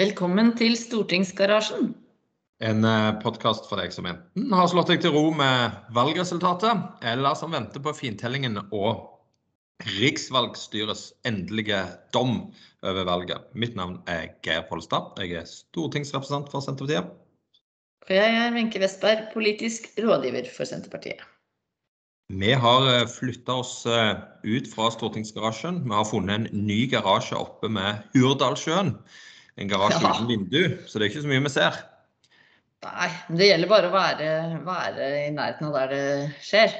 Velkommen til Stortingsgarasjen. En podkast for deg som enten har slått deg til ro med valgresultatet, eller som venter på fintellingen og riksvalgstyrets endelige dom over valget. Mitt navn er Geir Pollestad. Jeg er stortingsrepresentant for Senterpartiet. Og jeg er Wenche Westberg, politisk rådgiver for Senterpartiet. Vi har flytta oss ut fra stortingsgarasjen. Vi har funnet en ny garasje oppe med Hurdalssjøen. En garasje Ja. uten vindu, så det er ikke så mye vi ser. Nei, men det gjelder bare å være, være i nærheten av der det skjer.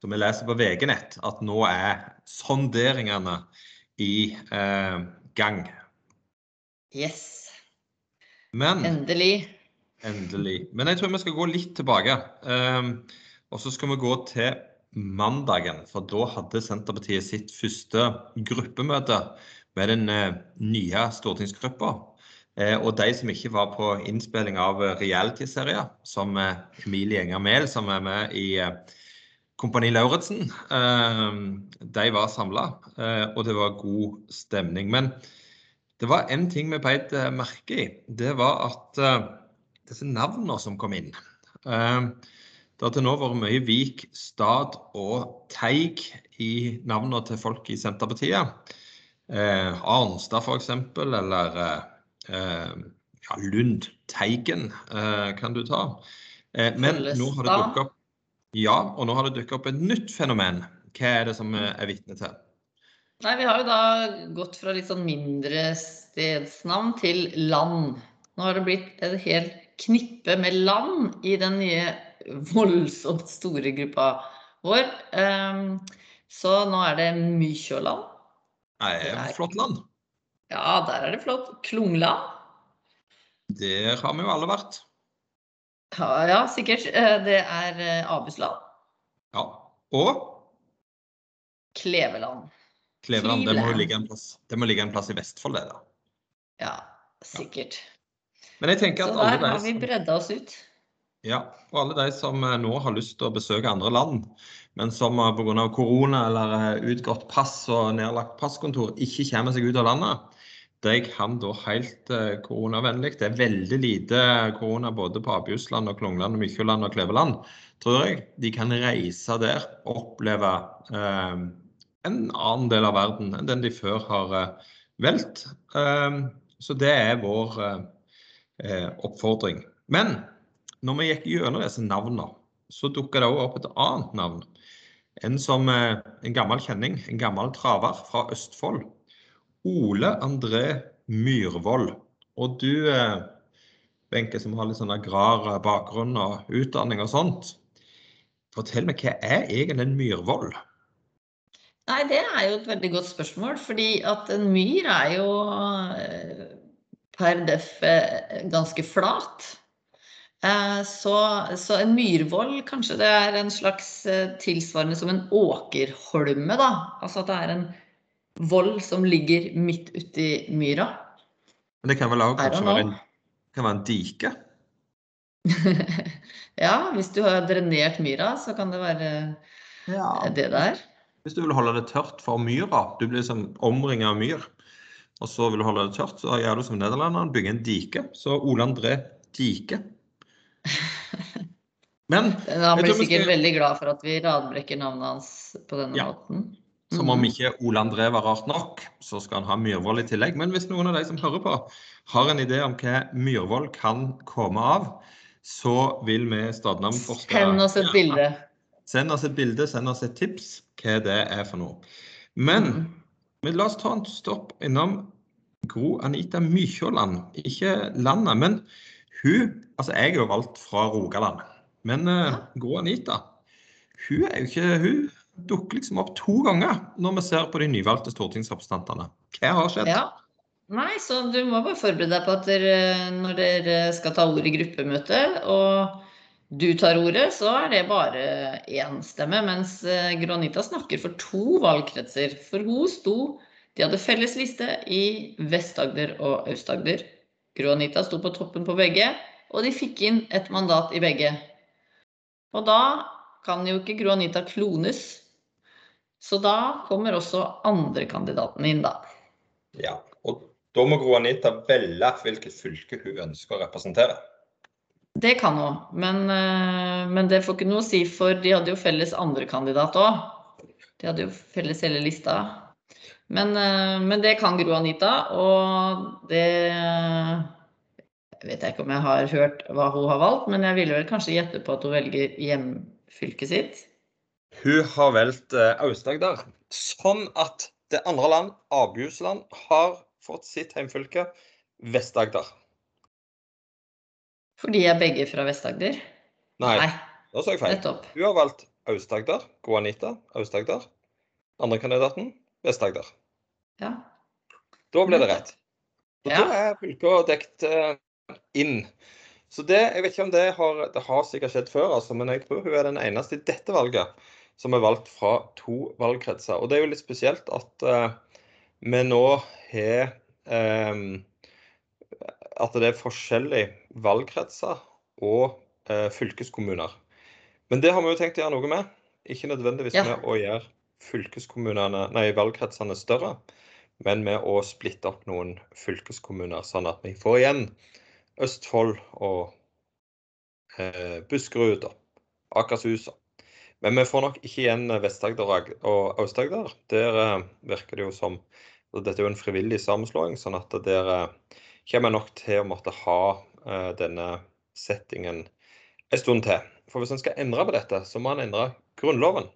Så vi leser på VG-nett at nå er sonderingene i eh, gang. Yes, Men endelig. endelig. Men jeg tror vi skal gå litt tilbake. Um, og så skal vi gå til mandagen, for da hadde Senterpartiet sitt første gruppemøte med den eh, nye stortingsgruppa. Eh, og de som ikke var på innspilling av realityserier, som eh, Emilie Enger Mehl, som er med i Kompani Lauritzen, de var samla, og det var god stemning. Men det var en ting vi beit merke i. Det var at disse navnene som kom inn Det har til nå vært mye Vik, Stad og Teig i navnene til folk i Senterpartiet. Eh, Arnstad f.eks., eller eh, eh, ja, Lund Teigen eh, kan du ta. Eh, men nå har det dukket opp ja, og nå har det dukket opp et nytt fenomen. Hva er det som er vitne til? Nei, vi har jo da gått fra litt sånn mindre stedsnavn til land. Nå har det blitt et helt knippe med land i den nye voldsomt store gruppa vår. Ehm, Så nå er det Mykjåland. Nei, flott land. Ja, der er det flott. Klungland. Der har vi jo alle vært. Ja, ja, sikkert. Eh, Det er eh, Abusland. Ja. Og Kleveland. Kleveland, det må ligge en plass, det må ligge en plass i Vestfold, det da. Ja, sikkert. Men jeg tenker Så at alle der har vi bredda oss ut. Ja, og alle de som eh, nå har lyst til å besøke andre land, men som eh, pga. korona eller eh, utgått pass og nedlagt passkontor ikke kommer seg ut av landet, de kan da helt koronavennlig. Det er veldig lite korona både på Abjusland og Klungland og Mykjåland og Kleveland, tror jeg. De kan reise der, og oppleve eh, en annen del av verden enn den de før har eh, valgt. Eh, så det er vår oppfordring. Men når vi gikk gjennom disse navnene, så dukka det òg opp et annet navn. En som eh, en gammel kjenning, en gammel traver fra Østfold. Ole André Myhrvold. Og du, Benke, som har litt sånn agrar eh, bakgrunn og utdanning og sånt. Fortell meg, hva er egentlig en myrvoll? Nei, det er jo et veldig godt spørsmål, fordi at en myr er jo eh, per def eh, ganske flat. Eh, Så, så en myrvoll, kanskje det er en slags eh, tilsvarende som en åkerholme, da. Altså at det er en voll som ligger midt uti myra. Men det kan vel òg kanskje være en, kan være en dike? Ja, hvis du har drenert myra, så kan det være det der. Hvis du vil holde det tørt for myra, du blir liksom omringa av myr, og så vil du holde det tørt, så gjør du som nederlenderne, bygger en dike. Så Ole André Dike. Men Han blir sikkert skal- veldig glad for at vi radbrekker navnet hans på denne Ja. måten. som om Mhm. ikke Ole André var rart nok, så skal han ha Myhrvold i tillegg. Men hvis noen av de som hører på, har en idé om hva Myhrvold kan komme av, så vil vi stadnavnforske Send oss et Ja, bilde. Send oss et bilde, send oss et tips hva det er for noe. Men mm. Men la oss ta en stopp innom Gro Anita Mykjåland. Ikke landet, men hun Altså, jeg er jo valgt fra Rogaland. Men uh. Gro Anita, hun er jo ikke Hun dukker liksom opp to ganger når vi ser på de nyvalgte stortingsrepresentantene. Hva har skjedd? Ja. Nei, så du må bare forberede deg på at dere, når dere skal ta ordet i gruppemøte, og du tar ordet, så er det bare én stemme. Mens Gronita snakker for to valgkretser. For hun sto De hadde felles liste i Vest-Agder og Aust-Agder. Gronita sto på toppen på begge, og de fikk inn et mandat i begge. Og da kan jo ikke Gro Anita klones. Så da kommer også andrekandidaten inn, da. Ja, og Da må Gro Anita velge hvilket fylke hun ønsker å representere. Det kan hun, men, eh, men det får ikke noe å si, for de hadde jo felles andrekandidat òg. De hadde jo felles hele lista. Men, eh, men det kan Gro Anita, og det vet ikke om jeg har hørt hva hun har valgt, men jeg ville vel kanskje gjette på at hun velger hjemfylket sitt. Hun har valgt eh, Aust-Agder, sånn at det andre land, Abjusland, har fått sitt hjemfylke, Vest-Agder. Fordi jeg er begge fra Vest-Agder? Nei, da sa jeg feil. nettopp. Hun har valgt Aust-Agder, Gro Anita, Aust-Agder. Andrekandidaten, Vest-Agder. Ja. Da ble det rett. Og Ja. Da er fylket dekt eh, inn. Så det, jeg vet ikke om det har, det har sikkert skjedd før, altså, men jeg tror hun er den eneste i dette valget som er valgt fra to valgkretser. Og det er jo litt spesielt at uh, vi nå har um, At det er forskjellige valgkretser og uh, fylkeskommuner. Men det har vi jo tenkt å gjøre noe med. Ikke nødvendigvis Ja. med å gjøre fylkeskommunene, nei, valgkretsene større, men med å splitte opp noen fylkeskommuner, sånn at vi får igjen Østfold og eh, Buskerud og Akershus. Men vi får nok ikke igjen Vest-Agder og Aust-Agder. Der eh, virker det jo som og Dette er jo en frivillig sammenslåing, sånn at der eh, kommer jeg nok til å måtte ha eh, denne settingen en stund til. For hvis en skal endre på dette, så må en endre Grunnloven.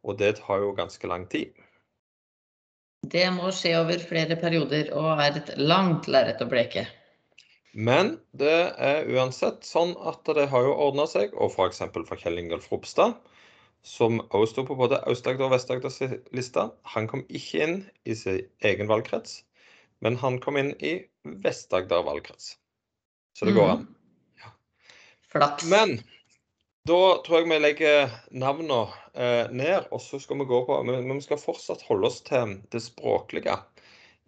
Og det tar jo ganske lang tid. Det må skje over flere perioder og er et langt lerret å bleke. Men det er uansett sånn at det har jo ordna seg, og f.eks. for, for Kjell Ingolf Ropstad, som også sto på både Aust-Agder og Vest-Agders liste, han kom ikke inn i sin egen valgkrets, men han kom inn i Vest-Agder valgkrets. Så det går an. Ja. Flaks. Men da tror jeg vi legger navnene eh, ned, og så skal vi gå på Men men vi skal fortsatt holde oss til det språklige.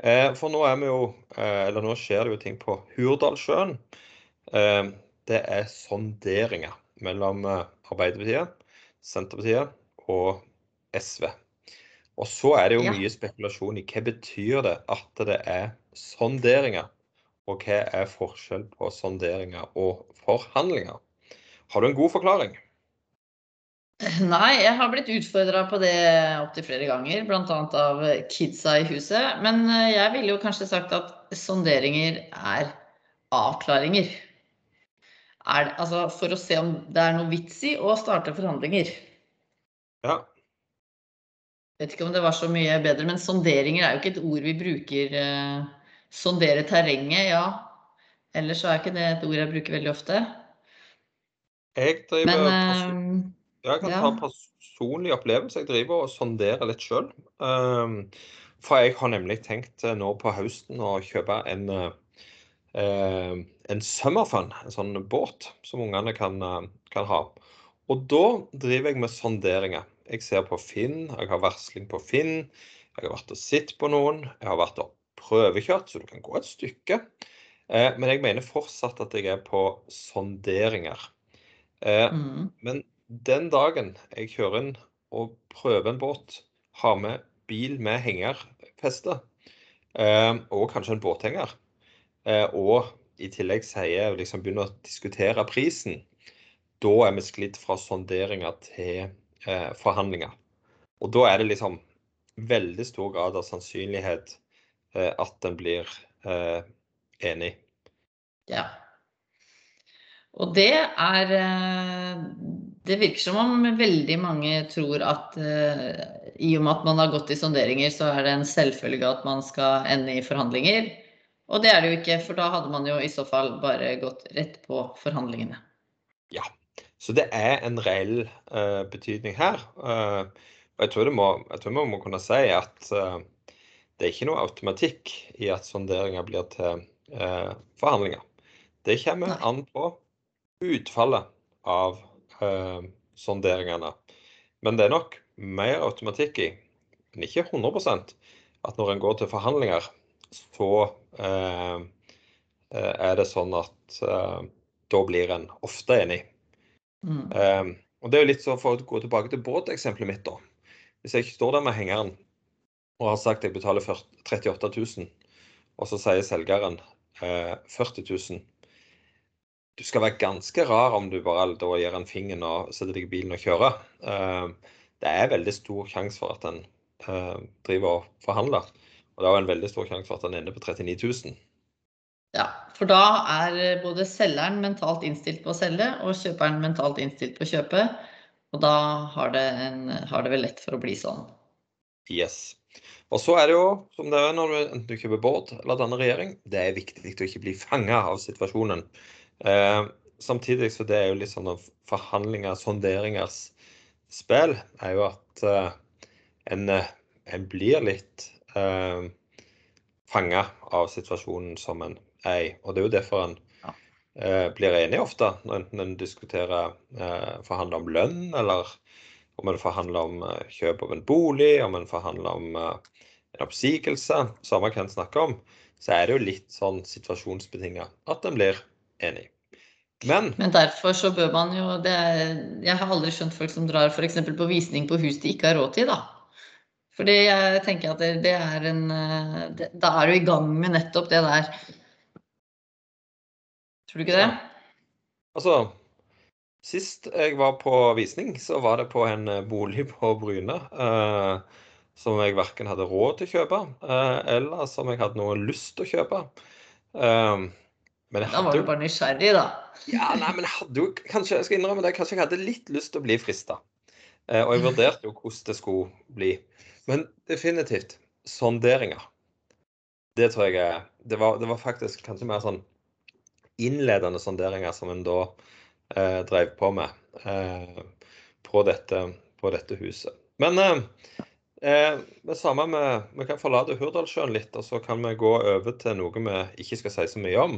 Eh, for nå er vi jo eh, Eller nå skjer det jo ting på Hurdalssjøen. Eh, det er sonderinger mellom Arbeiderpartiet, Senterpartiet og SV. Og så er det jo mye spekulasjon i hva betyr det at det er sonderinger? Og hva er forskjell på sonderinger og forhandlinger? Har du en god forklaring? Nei, jeg har blitt utfordra på det opptil flere ganger, bl.a. av kidsa i huset. Men eh, jeg ville jo kanskje sagt at sonderinger er avklaringer. Er, altså for å se om det er noe vits i å starte forhandlinger. Ja. Vet ikke om det var så mye bedre, men sonderinger er jo ikke et ord vi bruker. eh, Sondere terrenget, ja. Ellers så er ikke det et ord jeg bruker veldig ofte. Jeg driver Men perso- eh, Jeg kan ta personlig opplevelse. Jeg driver og sonderer litt sjøl. For jeg har nemlig tenkt eh, nå på høsten å kjøpe en, eh, eh, en summerfun, en sånn båt som ungene kan, kan ha. Og da driver jeg med sonderinger. Jeg ser på Finn, jeg har varsling på Finn. Jeg har vært og sett på noen. Jeg har vært og prøvekjørt, så du kan gå et stykke. Men jeg mener fortsatt at jeg er på sonderinger. Mm. men den dagen jeg kjører inn og prøver en båt, har med bil med hengerfeste, eh, og kanskje en båthenger, eh, og i tillegg sier liksom begynner å diskutere prisen, da er vi sklidd fra sonderinger til eh, forhandlinger. Og da er det liksom veldig stor grad av sannsynlighet at en blir enig. Ja. Og det er eh, Det virker som om veldig mange tror at eh, i og med at man har gått i sonderinger, så er det en selvfølge at man skal ende i forhandlinger. Og det er det jo ikke, for da hadde man jo i så fall bare gått rett på forhandlingene. Ja, Så det er en reell uh, betydning her. Uh, og jeg tror, det må, jeg tror vi må kunne si at uh, det er ikke noe automatikk i at sonderinger blir til forhandlinger. Det kommer Nei. an på utfallet av eh, sonderingene. Men det er nok mer automatikk i, men ikke 100% at når en går til forhandlinger, så eh, eh, er det sånn at eh, da blir en ofte enig. Mm. Um, og det er jo litt så For å gå tilbake til båteksempelet mitt. da. Hvis jeg ikke står der med hengeren og har sagt jeg betaler 38 000, og så sier selgeren eh, 40 000. Du skal være ganske rar om du bare da gir en finger og setter deg i bilen og kjører. Eh, det er veldig stor sjanse for at en eh, driver og forhandler. Og det er en veldig stor sjanse for at en ender på 39 000. Ja, for da er både selgeren mentalt innstilt på å selge, og kjøperen mentalt innstilt på å kjøpe. Og da har det, en, har det vel lett for å bli sånn. Yes. Og så er det jo, som det er når du enten kjøper båt eller danner regjering, det er viktig å ikke bli fanga av situasjonen. Eh, samtidig så det er jo litt sånn forhandlinger, sonderingers spill, er jo at eh, en, eh, en, blir litt eh, fanga av situasjonen som en er i. Og det er jo derfor en eh, blir enig ofte, når enten en diskuterer eh, forhandler om lønn, eller om en forhandler om eh, kjøp av en bolig, om en forhandler om en oppsigelse, samme hva en snakker om, så er det jo litt sånn situasjonsbetinga at en blir enig. Men, Men derfor så bør man jo det Jeg har aldri skjønt folk som drar f.eks. på visning på hus de ikke har råd til, da. Fordi jeg tenker at det, det er en det, Da er du i gang med nettopp det der. Tror du ikke det? Ja. Altså, sist jeg var på visning, så var det på en bolig på Bryne. Eh, som jeg verken hadde råd til å kjøpe, eh, eller som jeg hadde noe lyst til å kjøpe. Um, da var du bare nysgjerrig, da. ja, nei, men jeg hadde jo kanskje jeg skal innrømme det, kanskje jeg hadde litt lyst til å bli frista. Eh, og jeg vurderte jo hvordan det skulle bli. Men definitivt sonderinger. Det tror jeg er det var, det var faktisk kanskje mer sånn innledende sonderinger som en da eh, drev på med eh, på, dette, på, dette, huset. Men eh, Eh, det samme med, Vi kan forlate Hurdalssjøen litt, og så kan vi gå over til noe vi ikke skal si så mye om.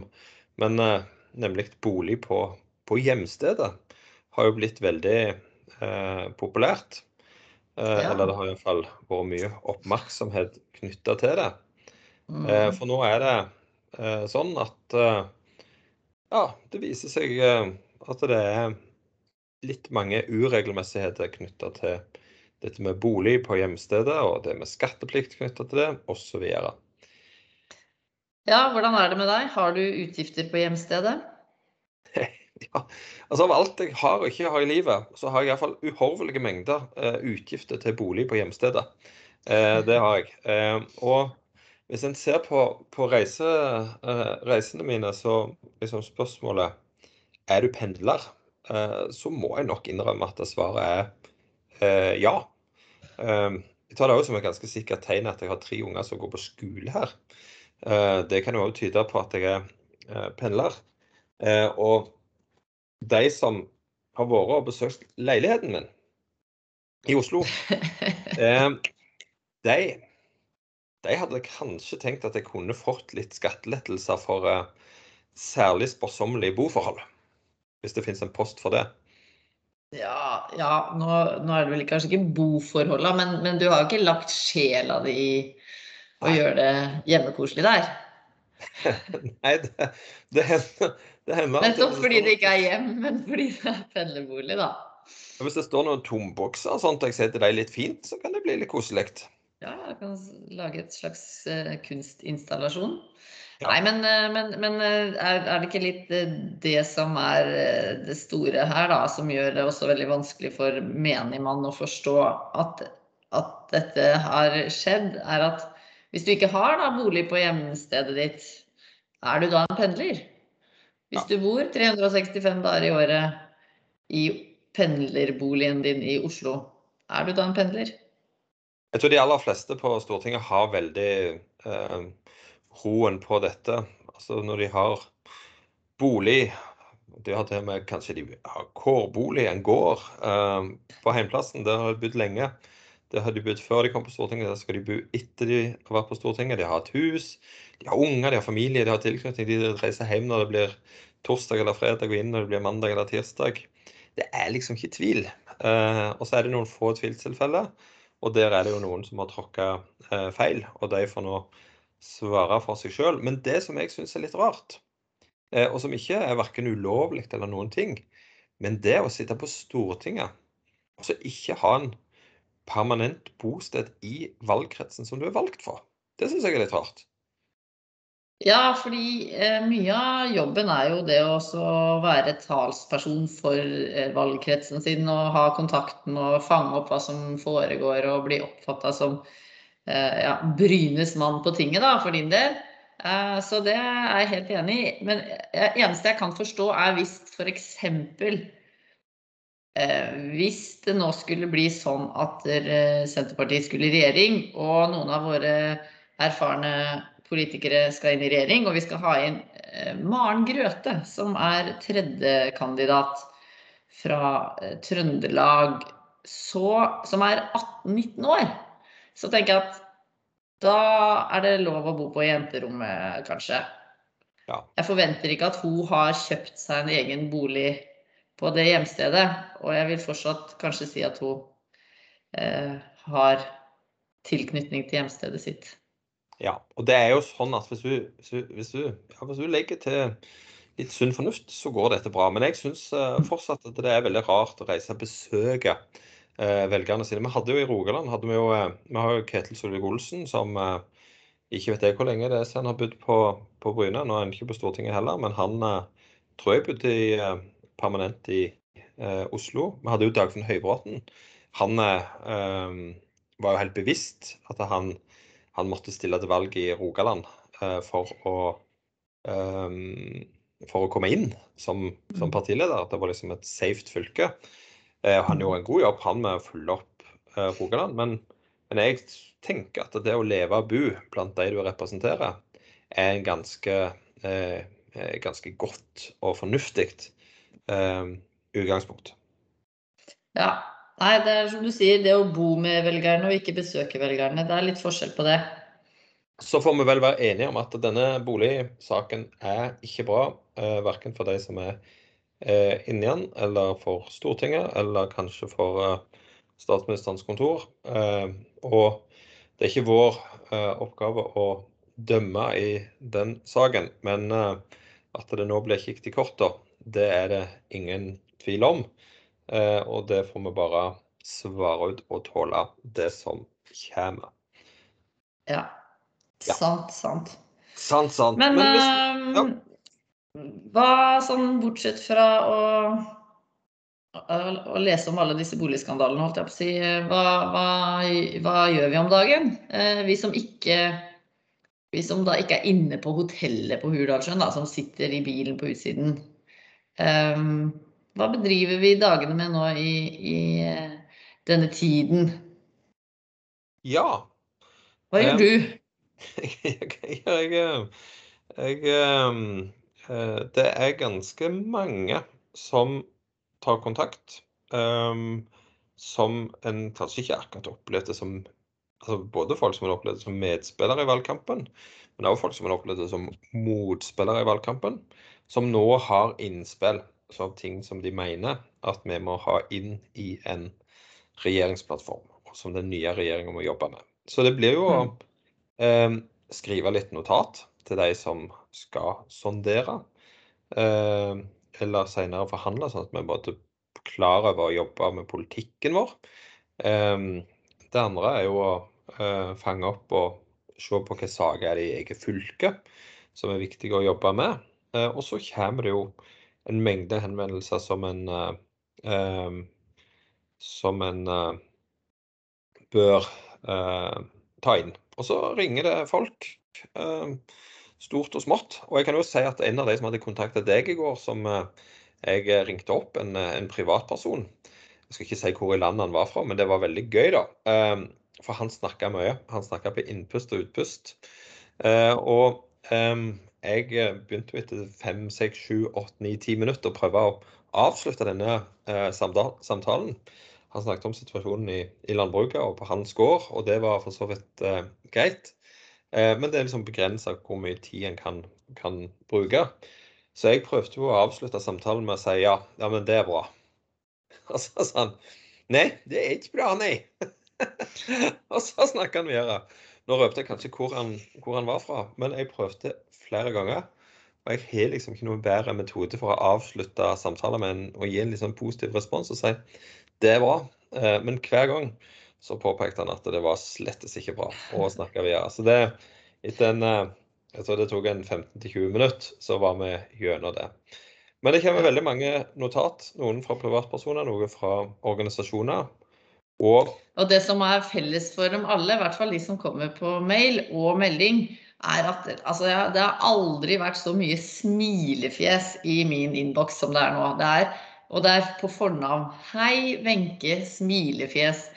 Men eh, nemlig bolig på, på, hjemstedet har jo blitt veldig eh, populært. Eh, ja. Eller det har iallfall vært mye oppmerksomhet knytta til det. Mm. Eh, for nå er det eh, sånn at ja, det viser seg at det er litt mange uregelmessigheter knytta til dette med bolig på hjemstedet og det med skatteplikt knytta til det, osv. Ja, hvordan er det med deg? Har du utgifter på hjemstedet? ja, altså Av alt jeg har og ikke har i livet, så har jeg iallfall uhorvelige mengder uh, utgifter til bolig på hjemstedet. Uh, det har jeg. Uh, og hvis en ser på, på reise, reisene mine, så liksom spørsmålet er du pendler, så må jeg nok innrømme at svaret er ja. Jeg tar det òg som et ganske sikkert tegn at jeg har tre unger som går på skole her. Eh, det kan jo også tyde på at jeg er eh, pendler. Eh, og de som har vært og besøkt leiligheten min i Oslo, de, de hadde kanskje tenkt at jeg kunne fått litt skattelettelser for særlig sparsommelige boforhold. Hvis det finnes en post for det. Ja, ja nå, nå, er det vel kanskje ikke boforholda, men, men, du har jo ikke lagt sjela di i å gjøre det hjemmekoselig der? Nei, det, det hender, det hender Nettopp fordi det ikke er hjem, men fordi det er pendlerbolig, da. Hvis det står noen tombokser og sånt, og jeg setter dem litt fint, så kan det bli litt koselig. Ja, jeg kan lage et slags uh, kunstinstallasjon. Ja. Nei, men, eh, men, men eh, er, er, det ikke litt eh, det som er det store her, da, som gjør det også veldig vanskelig for menigmann å forstå at, at dette har skjedd, er at hvis du ikke har da, bolig på hjemstedet ditt, er du da en pendler? Hvis du bor 365 dager i året i pendlerboligen din i Oslo, er du da en pendler? Jeg tror de aller fleste på Stortinget har veldig eh, roen på dette. Altså når de har bolig De har til og med kanskje de har kårbolig, en gård, eh, på heimplassen. Der har de bodd lenge. Det har de bodd før de kom på Stortinget, der skal de bo etter de har vært på Stortinget. De har et hus, de har unger, de har familie, de har tilknytning. De reiser hjem når det blir torsdag eller fredag, og inn når det blir mandag eller tirsdag. Det er liksom ikke tvil. Eh, og så er det noen få tvilstilfeller, og der er det jo noen som har tråkka eh, feil. Og de får nå svare for seg sjøl. Men det som jeg syns er litt rart, eh, og som ikke er verken ulovlig eller noen ting, men det å sitte på Stortinget og så ikke ha en permanent bosted i valgkretsen som du er valgt for, det syns jeg er litt rart. Ja, fordi eh, mye av jobben er jo det å være talsperson for eh, valgkretsen sin og ha kontakten og fange opp hva som foregår og bli oppfatta som eh, ja, Brynes mann på tinget, da, for din del. Eh, så det er jeg helt enig i. Men det eneste jeg kan forstå, er hvis f.eks. Eh, hvis det nå skulle bli sånn at Senterpartiet skulle i regjering, og noen av våre erfarne politikere skal inn i regjering, og vi skal ha inn eh, Maren Grøthe, som er tredjekandidat fra eh, Trøndelag, så, som er 18-19 år, så tenker jeg at da er det lov å bo på jenterommet, kanskje. Ja. Jeg forventer ikke at hun har kjøpt seg en egen bolig på det hjemstedet. Og jeg vil fortsatt kanskje si at hun eh, har tilknytning til hjemstedet sitt. Ja, og det er jo sånn at hvis du, hvis du, ja, hvis du legger til litt sunn fornuft, så går dette bra. Men jeg syns uh, fortsatt at det er veldig rart å reise og besøke uh, velgerne sine. Vi hadde jo i Rogaland hadde vi jo, uh, vi har jo Ketil Solvik-Olsen, som ikke vet jeg hvor lenge det er siden han har bodd på, på Bryne. Nå er han ikke på Stortinget heller, men han tror jeg bodde i, permanent i Oslo. Vi hadde jo Dagfinn Høybråten. Han var jo helt bevisst at han han måtte stille til valg i Rogaland eh, for å um, for å komme inn som, som, mm. partileder. Det var liksom et safe fylke. Eh, han gjorde en god jobb han med å følge opp eh, Rogaland. Men, men, jeg tenker at det å leve og bo blant de du representerer, er en ganske, eh, ganske godt og fornuftig eh, utgangspunkt. Ja, Nei, det er som du sier, det å bo med velgerne og ikke besøke velgerne. Det er litt forskjell på det. Så får vi vel være enige om at denne boligsaken er ikke bra. Eh, verken for de som er eh, inni den, eller for Stortinget, eller kanskje for eh, statsministerens kontor. Eh, og det er ikke vår eh, oppgave å dømme i den saken, men eh, at det nå blir kikket i kortene, det er det ingen tvil om. Eh, og det får vi bare svare ut og tåle det som kommer. Ja. Sant, sant. Sant, sant. Men, Men hvis, ja. Ehm, hva sånn bortsett fra å, å lese om alle disse boligskandalene, holdt jeg på å si, hva, hva, hva gjør vi om dagen? Eh, vi som ikke vi som da ikke er inne på hotellet på Hurdalssjøen, som sitter i bilen på utsiden. Um, hva bedriver vi dagene med nå i, i eh, denne tiden? Ja. Hva gjør du? jeg, jeg, jeg, eh, Det er ganske mange som tar kontakt. Um, som en kanskje ikke akkurat opplevde som altså Både folk som har opplevd det som medspillere i valgkampen, men også folk som har opplevd det som motspillere i valgkampen, som nå har innspill av ting som de mener at vi må ha inn i en regjeringsplattform, som den nye regjeringa må jobbe med. Så det blir jo å mm. eh, skrive litt notat til de som skal sondere, eh, eller senere forhandle, sånn at vi både klar over å jobbe med politikken vår. Eh, det andre er jo å eh, fange opp og se på hvilke saker er det i eget fylke som er viktige å jobbe med. Eh, og så kommer det jo en mengde henvendelser som en eh, som en eh, bør eh, ta inn. Og så ringer det folk, stort og smått. Og jeg kan jo si at en av de som hadde kontaktet deg i går, som jeg ringte opp, en, en, privatperson Jeg skal ikke si hvor i landet han var fra, men det var veldig gøy, da. for han snakka mye. Han snakka på innpust og utpust. og jeg eh, begynte etter fem, seks, sju, åtte, ni, ti minutter å prøve å avslutte denne eh, samtalen. Han snakket om situasjonen i, i, landbruket og på hans gård, og det var for så vidt eh, greit. Eh, men det er liksom begrensa hvor mye tid en kan, kan, bruke. Så jeg prøvde jo å avslutte samtalen med å si ja, ja, men det er bra. Og så sa han nei, det er ikke bra, nei. og så snakka han videre. Nå røpte jeg kanskje hvor han, hvor han, var fra, men jeg prøvde flere ganger. Og jeg har liksom ikke noen bedre metode for å avslutte samtaler med en og gi en liksom positiv respons og si det er bra. Eh, men hver gang så påpekte han at det var slettes ikke bra å snakke videre. Så det etter en, eh, Jeg tror det tok en 15-20 minutter, så var vi gjennom det. Men det kommer veldig mange notat. Noen fra privatpersoner, noen fra organisasjoner. Og Og det som er felles for dem alle, i hvert fall de som kommer på mail og melding, er at altså, ja, det har aldri vært så mye smilefjes i min innboks som det er nå. Det er, og det er på fornavn. Hei, Wenche, smilefjes.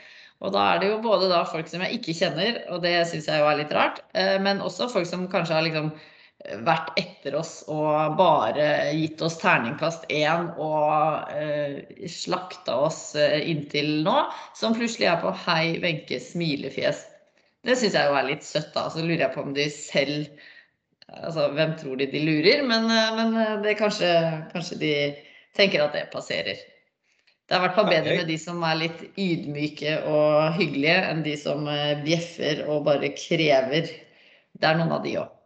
Og da er det jo både folk som jeg ikke kjenner, og det syns jeg jo er litt rart, eh, men også folk som kanskje har liksom vært etter oss og bare gitt oss terningkast én og eh, slakta oss eh, inntil nå, som plutselig er på 'hei, Wenche, smilefjes'. Det syns jeg jo er litt søtt, da. Så lurer jeg på om de selv Altså, hvem tror de de lurer? Men, eh, men eh, det kanskje, kanskje de tenker at det passerer. Det er i hvert fall bedre med de som er litt ydmyke og hyggelige, enn de som bjeffer og bare krever. Det er noen av de òg.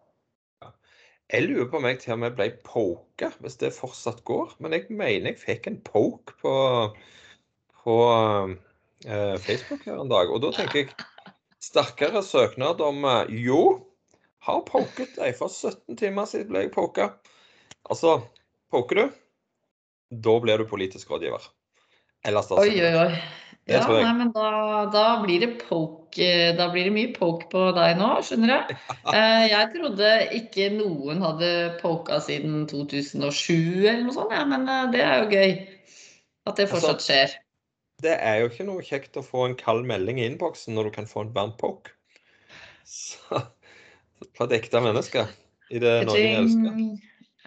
Jeg lurer på om jeg til og med ble poka, hvis det fortsatt går. Men jeg mener jeg fikk en poke på, på uh, Facebook her en dag. Og da tenker jeg sterkere søknad om uh, Jo, har poket deg. For 17 timer siden ble jeg poka. Altså, poker du, da blir du politisk rådgiver. Eller statsråd. Oi, oi, oi. Ja, nei, men da, da, blir det poke, da blir det mye poke på deg nå, skjønner du. Eh, jeg trodde ikke noen hadde poka siden 2007 eller noe sånt, ja, men eh, det er jo gøy at det fortsatt altså, skjer. Det er jo ikke noe kjekt å få en kald melding i innboksen når du kan få en varm poke. Så, fra et ekte menneske i det Norge jeg elsker.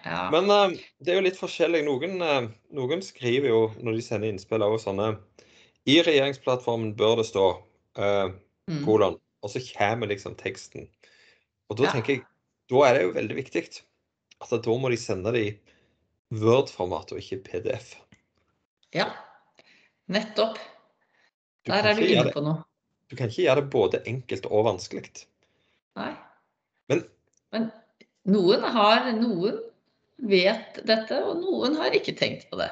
Ja. Men uh, det er jo litt forskjellig. Noen, uh, noen, skriver jo når de sender innspill, også sånne i regjeringsplattformen bør det stå uh, kolon, og så kommer liksom teksten. Og da tenker jeg, da er det jo veldig viktig at da må de sende det i Word-format og ikke PDF. Ja, nettopp. Der er du inne på noe. Du kan ikke gjøre det både enkelt og vanskelig. Nei. Men, Men noen har Noen vet dette, og noen har ikke tenkt på det.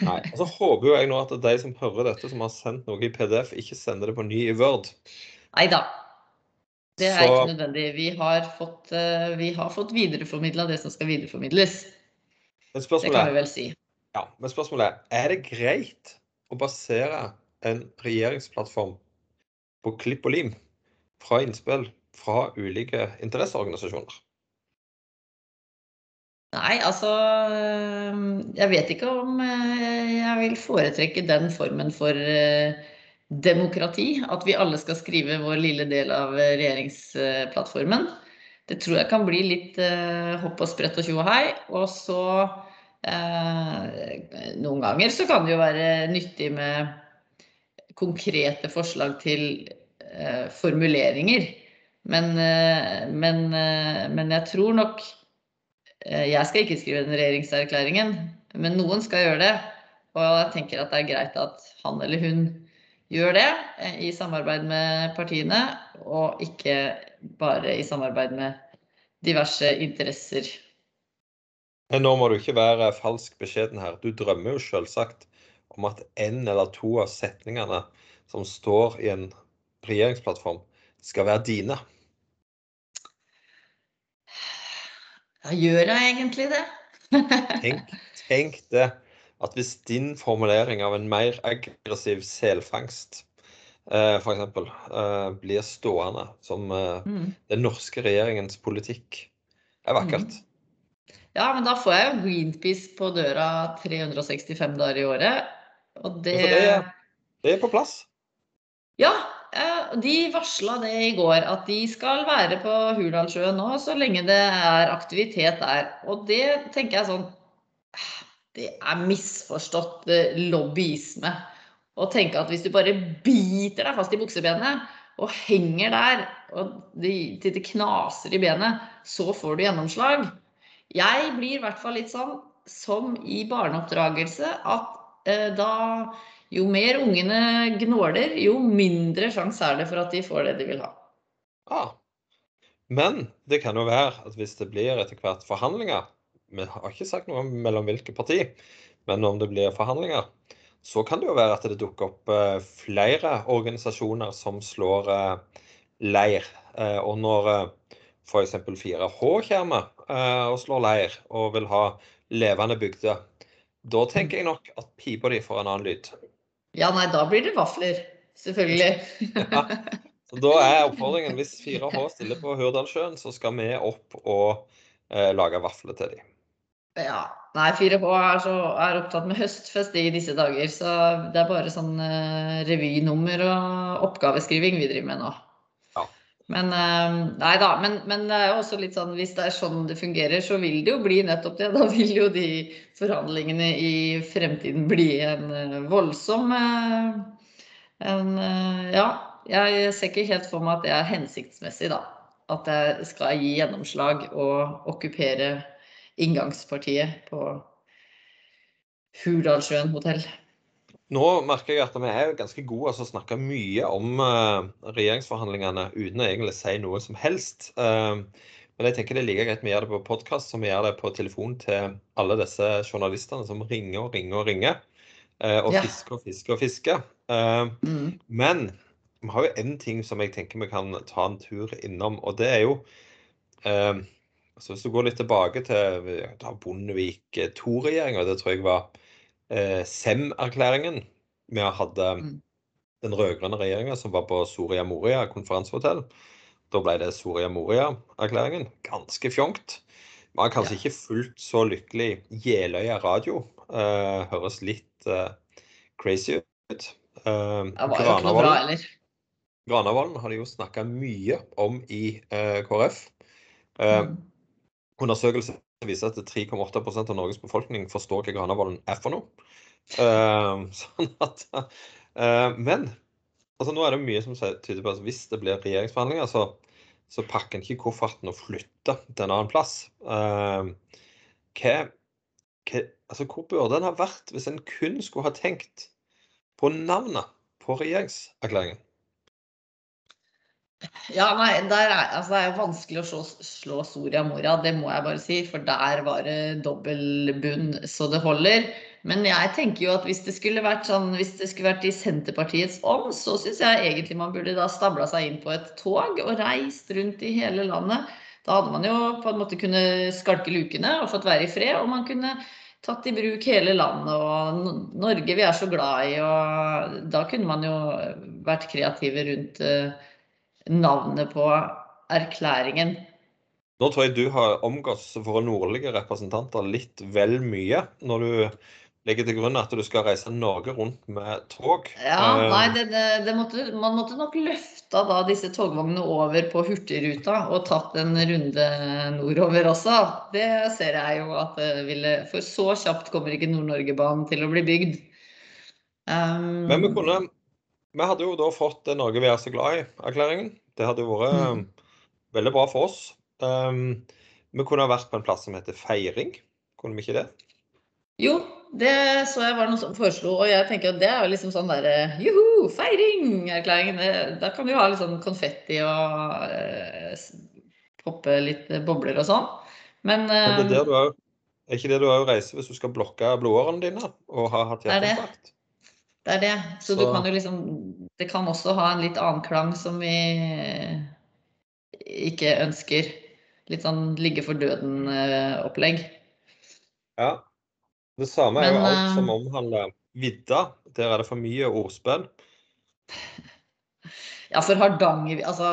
Nei, og så håper jo jeg nå at de som hører dette, som har sendt noe i PDF, ikke sender det på ny i Word. Nei da. Det er så... ikke nødvendig. Vi har fått, uh, vi har fått videreformidla det som skal videreformidles. det kan vi vel si. Ja, men spørsmålet er er det greit å basere en regjeringsplattform på klipp og lim fra innspill fra ulike interesseorganisasjoner? Nei, altså Jeg vet ikke om eh, jeg vil foretrekke den formen for eh, demokrati. At vi alle skal skrive vår lille del av regjeringsplattformen. Det tror jeg kan bli litt eh, hopp og sprett og tjo og hei. Og så Noen ganger så kan det jo være nyttig med konkrete forslag til formuleringer. Men, men, men jeg tror nok Eh, jeg skal ikke skrive den regjeringserklæringen, men noen skal gjøre det. Og jeg tenker at det er greit at han eller hun gjør det eh, i samarbeid med partiene, og ikke bare i samarbeid med diverse interesser. Nå må du ikke være falsk beskjeden her. Du drømmer jo selvsagt om at en eller to av setningene som står i en regjeringsplattform, skal være dine. Ja, gjør jeg egentlig det? tenk, tenk, det. At hvis din formulering av en mer aggressiv selfangst eh, f.eks. Eh, blir stående som eh, mm. den norske regjeringens politikk, er vakkert. Mm. Ja, men da får jeg jo Greenpeace på døra 365 dager i året. Og det, det, det er på plass? Ja, de varsla det i går, at de skal være på Hurdalssjøen nå så lenge det er aktivitet der. Og det tenker jeg sånn Det er misforstått eh, lobbyisme. Å tenke at hvis du bare biter deg fast i buksebenet og henger der og til det knaser i benet, så får du gjennomslag. Jeg blir i hvert fall litt sånn som i barneoppdragelse at eh, da jo mer ungene gnåler, jo mindre sjanse er det for at de får det de vil ha. Ah. Men det kan jo være at hvis det blir etter hvert forhandlinger Vi har ikke sagt noe om mellom hvilke parti, men om det blir forhandlinger, så kan det jo være at det dukker opp eh, flere organisasjoner som slår eh, leir. Eh, og når f.eks. 4H kommer og slår leir og vil ha levende bygder, da tenker jeg nok at pipa di får en annen lyd. Ja, nei, da blir det vafler. Selvfølgelig. Ja. Så da er oppfordringen hvis 4H stiller på Hurdalssjøen, så skal vi opp og eh, lage vafler til dem. Ja. Nei, 4H er, så, er opptatt med høstfest i disse dager, så det er bare sånn eh, revynummer og oppgaveskriving vi driver med nå. Men uh, nei da, men, men, det er jo også litt sånn hvis det er sånn det fungerer, så vil det jo bli nettopp det. Da vil jo de forhandlingene i fremtiden bli en uh, voldsom en, Ja, jeg ser ikke helt for meg at det er hensiktsmessig, da. At jeg skal gi gjennomslag og okkupere inngangspartiet på Hurdalssjøen hotell. Nå merker jeg at vi er ganske gode til å snakke mye om uh, regjeringsforhandlingene uten å egentlig si noe som helst. Uh, men jeg tenker det er like greit vi gjør det på podkast som vi gjør det på telefon til alle disse journalistene som ringer og ringer og ringer. Uh, og fisker og fisker og fisker. Mm. Men vi har jo én ting som jeg tenker vi kan ta en tur innom, og det er jo Altså hvis du går litt tilbake til Bondevik II-regjeringa, det tror jeg var eh, SEM-erklæringen. Vi hadde mm. den rød-grønne regjeringa som var på Soria Moria konferansehotell. Da ble det Soria Moria-erklæringen. Ganske fjongt. Vi har kanskje ja. ikke fullt så lykkelig. Jeløya radio eh, høres litt eh, crazy ut. Eh, det var jo ikke noe bra heller. Granavolden har de jo snakka mye om i eh, KrF. Eh, mm. Undersøkelser viser at 3,8% av Norges befolkning forstår hva Granavolden er for noe. Uh, sånn at, uh, men altså, nå er det mye som tyder på at hvis det blir regjeringsforhandlinger, så, så pakker en ikke kofferten og flytter til en annen plass. Uh, hva, hva, altså, hvor burde en ha vært hvis en kun skulle ha tenkt på navnet på regjeringserklæringen? Ja, nei, er, altså, Det er jo vanskelig å slå, slå Soria Moria, det må jeg bare si. For der var det dobbel bunn så det holder. Men jeg tenker jo at hvis det skulle vært sånn, det skulle vært i Senterpartiets ånd, så syns jeg egentlig man burde da stabla seg inn på et tog og reist rundt i hele landet. Da hadde man jo på en måte kunnet skalke lukene og fått være i fred. Og man kunne tatt i bruk hele landet og Norge vi er så glad i. Og da kunne man jo vært kreative rundt uh, navnet på erklæringen. Nå tror jeg du har omgått våre nordlige representanter litt vel mye når du legger til grunn at du skal reise Norge rundt med tog. Ja, eh, nei, det, det, det måtte, Man måtte nok løfta da disse togvognene over på Hurtigruta og tatt en runde nordover også. Det ser jeg jo at det ville For så kjapt kommer ikke Nord-Norge-banen til å bli bygd. Um, Men vi kunne vi hadde jo da fått 'Norge vi er så glad i'-erklæringen. Det hadde jo vært mm. veldig bra for oss. Um, vi kunne ha vært på en plass som heter Feiring. Kunne vi ikke det? Jo, det så jeg var noe som foreslo, og jeg tenker at det er jo liksom sånn derre juhu, feiring-erklæringen. Da kan du ha litt sånn konfetti og eh, poppe litt bobler og sånn. Men, Men det er, eh, er, ikke det du òg reiser hvis du skal blokke blodårene dine og ha hatt hjerteinfarkt? Det er det. Så, så, du kan jo liksom Det kan også ha en litt annen klang som vi ikke ønsker. Litt sånn ligge for døden-opplegg. Ja. Det samme er jo alt som eh, omhandler vidda. Der er det for mye ordspill. Ja, for Hardanger Altså,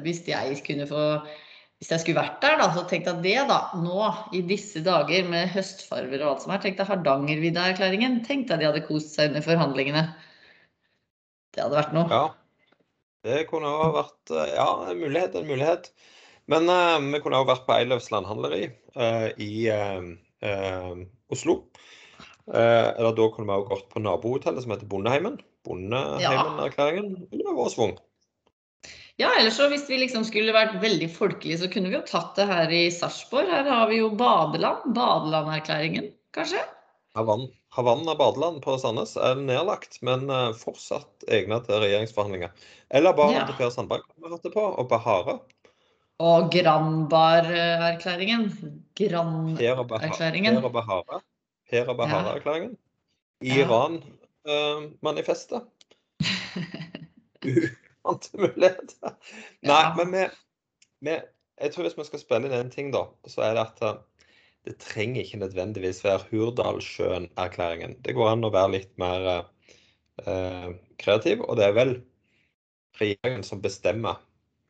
hvis jeg kunne få hvis jeg skulle vært der, da, så tenkte jeg det, da. Nå i disse dager med høstfarver og alt som er, tenkte jeg Hardangervidda-erklæringen. Tenkte jeg de hadde kost seg under forhandlingene. Det hadde vært noe. Ja. Det kunne ha vært Ja, en mulighet, en mulighet. Men uh, vi kunne òg vært på Eiløvs landhandleri uh, i uh, Oslo. eller da kunne vi òg gått på nabohotellet som heter Bondeheimen. Bondeheimen-erklæringen. Ja. Det var svung. Ja, ellers så hvis vi liksom skulle vært veldig folkelige, så kunne vi jo tatt det her i Sarpsborg. Her har vi jo badeland. Badelanderklæringen, kanskje? Havann, Havanna badeland på Sandnes er nedlagt, men eh, fortsatt egnet til regjeringsforhandlinger. Eller bare ja. til Per Sandberg har vi det på, og Bahare. Og Granbar-erklæringen. Gran-erklæringen. Hera Bahare. og Bahare-erklæringen. Iran-manifestet. Uh, muligheter. Nei, ja. men vi, vi, jeg tror hvis vi skal spille inn en ting, da, så er det at eh, det trenger ikke nødvendigvis være Hurdalssjøen-erklæringen. Det går an å være litt mer eh, kreativ, og det er vel regjeringen som bestemmer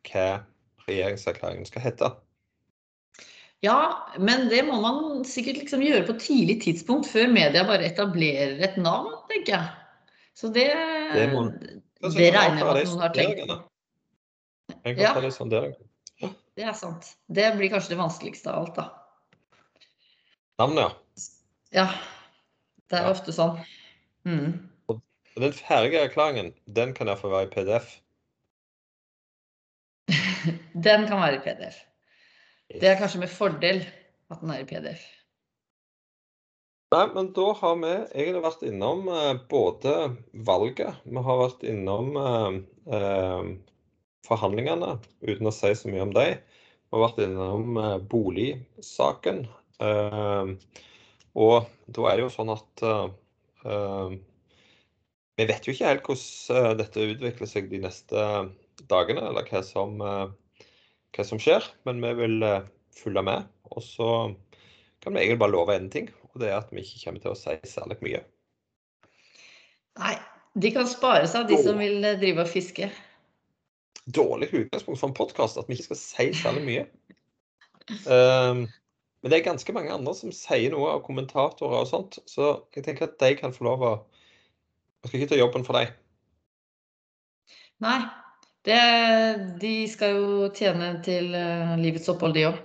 hva regjeringserklæringen skal hete. Ja, men det må man sikkert liksom gjøre på tidlig tidspunkt, før media bare etablerer et navn, tenker jeg. Så det, Det må- det regner jeg med at noen har tenkt. Jeg kan Ja. ta. Det er sant. Det blir kanskje det vanskeligste av alt, da. Navnet, ja. Ja, det er Ja. ofte sånn. Mm. Den ferdige erklæringen, den kan derfor være i PDF. Den kan være i PDF. Det er kanskje med fordel at den er i PDF. Nei, men da har vi egentlig vært innom eh, både valget, vi har vært innom eh, eh, forhandlingene, uten å si så mye om dem. Vi har vært innom eh, boligsaken. eh, og da er det jo sånn at eh, Vi vet jo ikke helt hvordan dette utvikler seg de neste dagene, eller hva som, hva som skjer. Men vi vil følge med. Og så kan vi egentlig bare love én ting, og det er at vi ikke kommer til å si særlig mye. Nei, de kan spare seg, de som vil eh, drive og fiske. Dårlig utgangspunkt for en podkast at vi ikke skal si særlig mye. Um, men det er ganske mange andre som sier noe av kommentatorer og sånt, så jeg tenker at de kan få lov å Jeg skal ikke ta jobben for dem. Nei, det, de skal jo tjene til eh, livets opphold, de òg.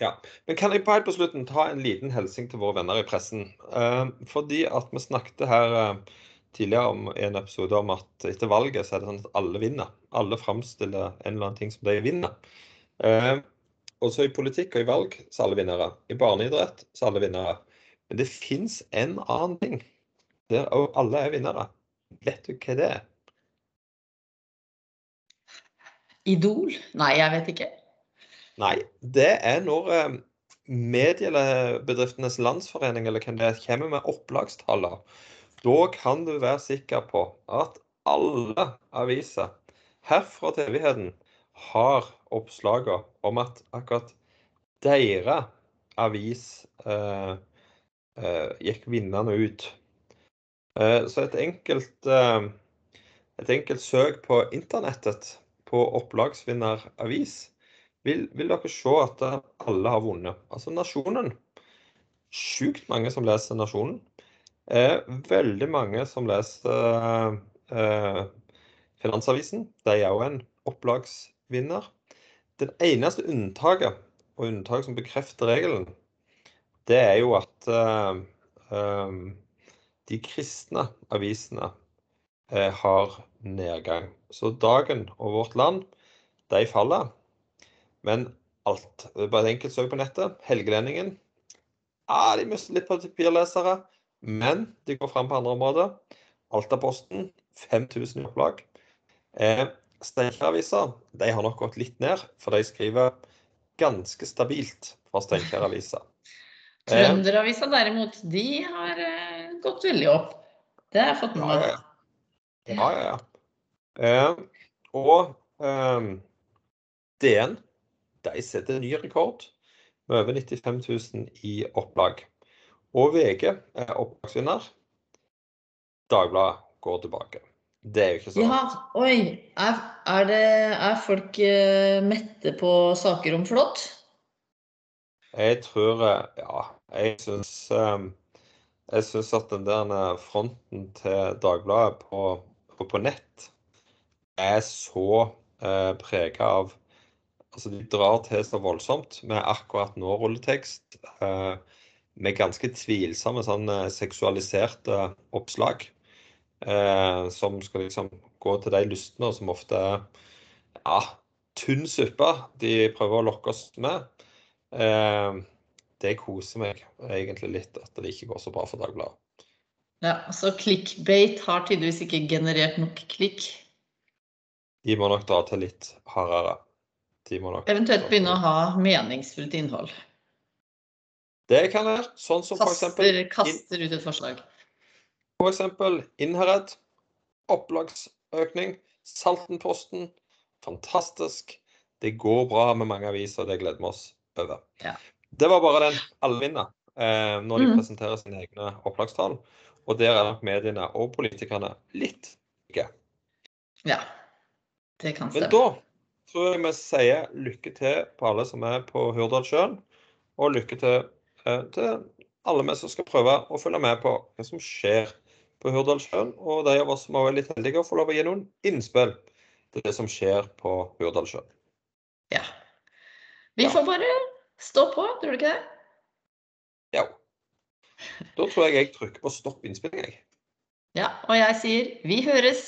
Men kan jeg på helt på slutten ta en liten hilsen til våre venner i pressen? Eh, fordi at vi snakket her eh, tidligere om en episode om at etter valget så er det sånn at alle vinner. Alle framstiller en eller annen ting som de vinner. Eh, også i politikk og i valg så er alle vinnere. I barneidrett så er alle vinnere. Men det fins en annen ting der òg alle er vinnere. Vet du hva det er? Idol? Nei, jeg vet ikke. Nei, det er når eh, Mediebedriftenes Landsforening eller hvem det er, kommer med opplagstallene. Da kan du være sikker på at alle aviser herfra til evigheten har oppslagene om at akkurat deres avis eh, eh, gikk vinnende ut. Eh, så et enkelt, eh, et enkelt søk på internettet på opplagsvinneravis vil, vil dere se at alle har vunnet. Altså Nasjonen. Sjukt mange som leser Nasjonen. Eh, veldig mange som leser eh, Finansavisen. De er òg en opplagsvinner. Det eneste unntaket, og unntaket som bekrefter regelen, det er jo at eh, eh, de kristne avisene eh, har nedgang. Så Dagen og Vårt Land, de faller. Men alt. Det er bare et enkelt søk på nettet. Helgelendingen. Ja, de mister litt papirlesere, men de går fram på andre områder. Altaposten 5000 i opplag. Eh, Steinkjer-avisa de har nok gått litt ned, for de skriver ganske stabilt fra Steinkjer-avisa. Eh, Trønderavisa derimot, de har eh, gått veldig opp. Det har jeg fått med Ja, meg. ja, Ja, ja, ja. Eh, og eh, DN de setter ny rekord med over 95 000 i opplag. Og VG er opplagsvinner. Dagbladet går tilbake. Det er jo ikke sånn. Ja, oi. Er, er, det, er folk eh, mette på saker om flått? Jeg tror eh, Ja, jeg syns eh, Jeg syns at den der fronten til Dagbladet på, på, på nett er så eh, prega av Altså, de drar til så voldsomt med akkurat nå-rulletekst. Eh, med ganske tvilsomme sånn eh, seksualiserte oppslag. Eh, som skal liksom gå til de lystne som ofte er ja, tynn suppe de prøver å lokke oss med. Eh, det koser meg egentlig litt at det ikke går så bra for Dagbladet. Ja, så clickbate har tydeligvis ikke generert nok klikk. De må nok dra til litt hardere. Må nok Eventuelt begynne å ha meningsfullt innhold. Det kan være. Sånn som for eksempel, Kaster, kaster ut et forslag. for eksempel Innherred. Opplagsøkning. Saltenposten. Fantastisk. Det går bra med mange aviser, det gleder vi oss over. Ja. Det var bare den allvinna eh, når de mm. presenterer sine egne opplagstall. Og der er nok mediene og politikerne litt ikke. Ja. Det kan stemme. Men da tror jeg vi sier lykke til på alle som er på Hurdalssjøen, og lykke til eh, til alle vi som skal prøve å følge med på hva som skjer på Hurdalssjøen, og de av oss som er litt heldige og får lov å gi noen innspill til det som skjer på Hurdalssjøen. Ja. Vi får bare stå på, tror du ikke det? Ja. Da tror jeg jeg trykker på stopp innspilling, jeg. Ja, og jeg sier vi høres.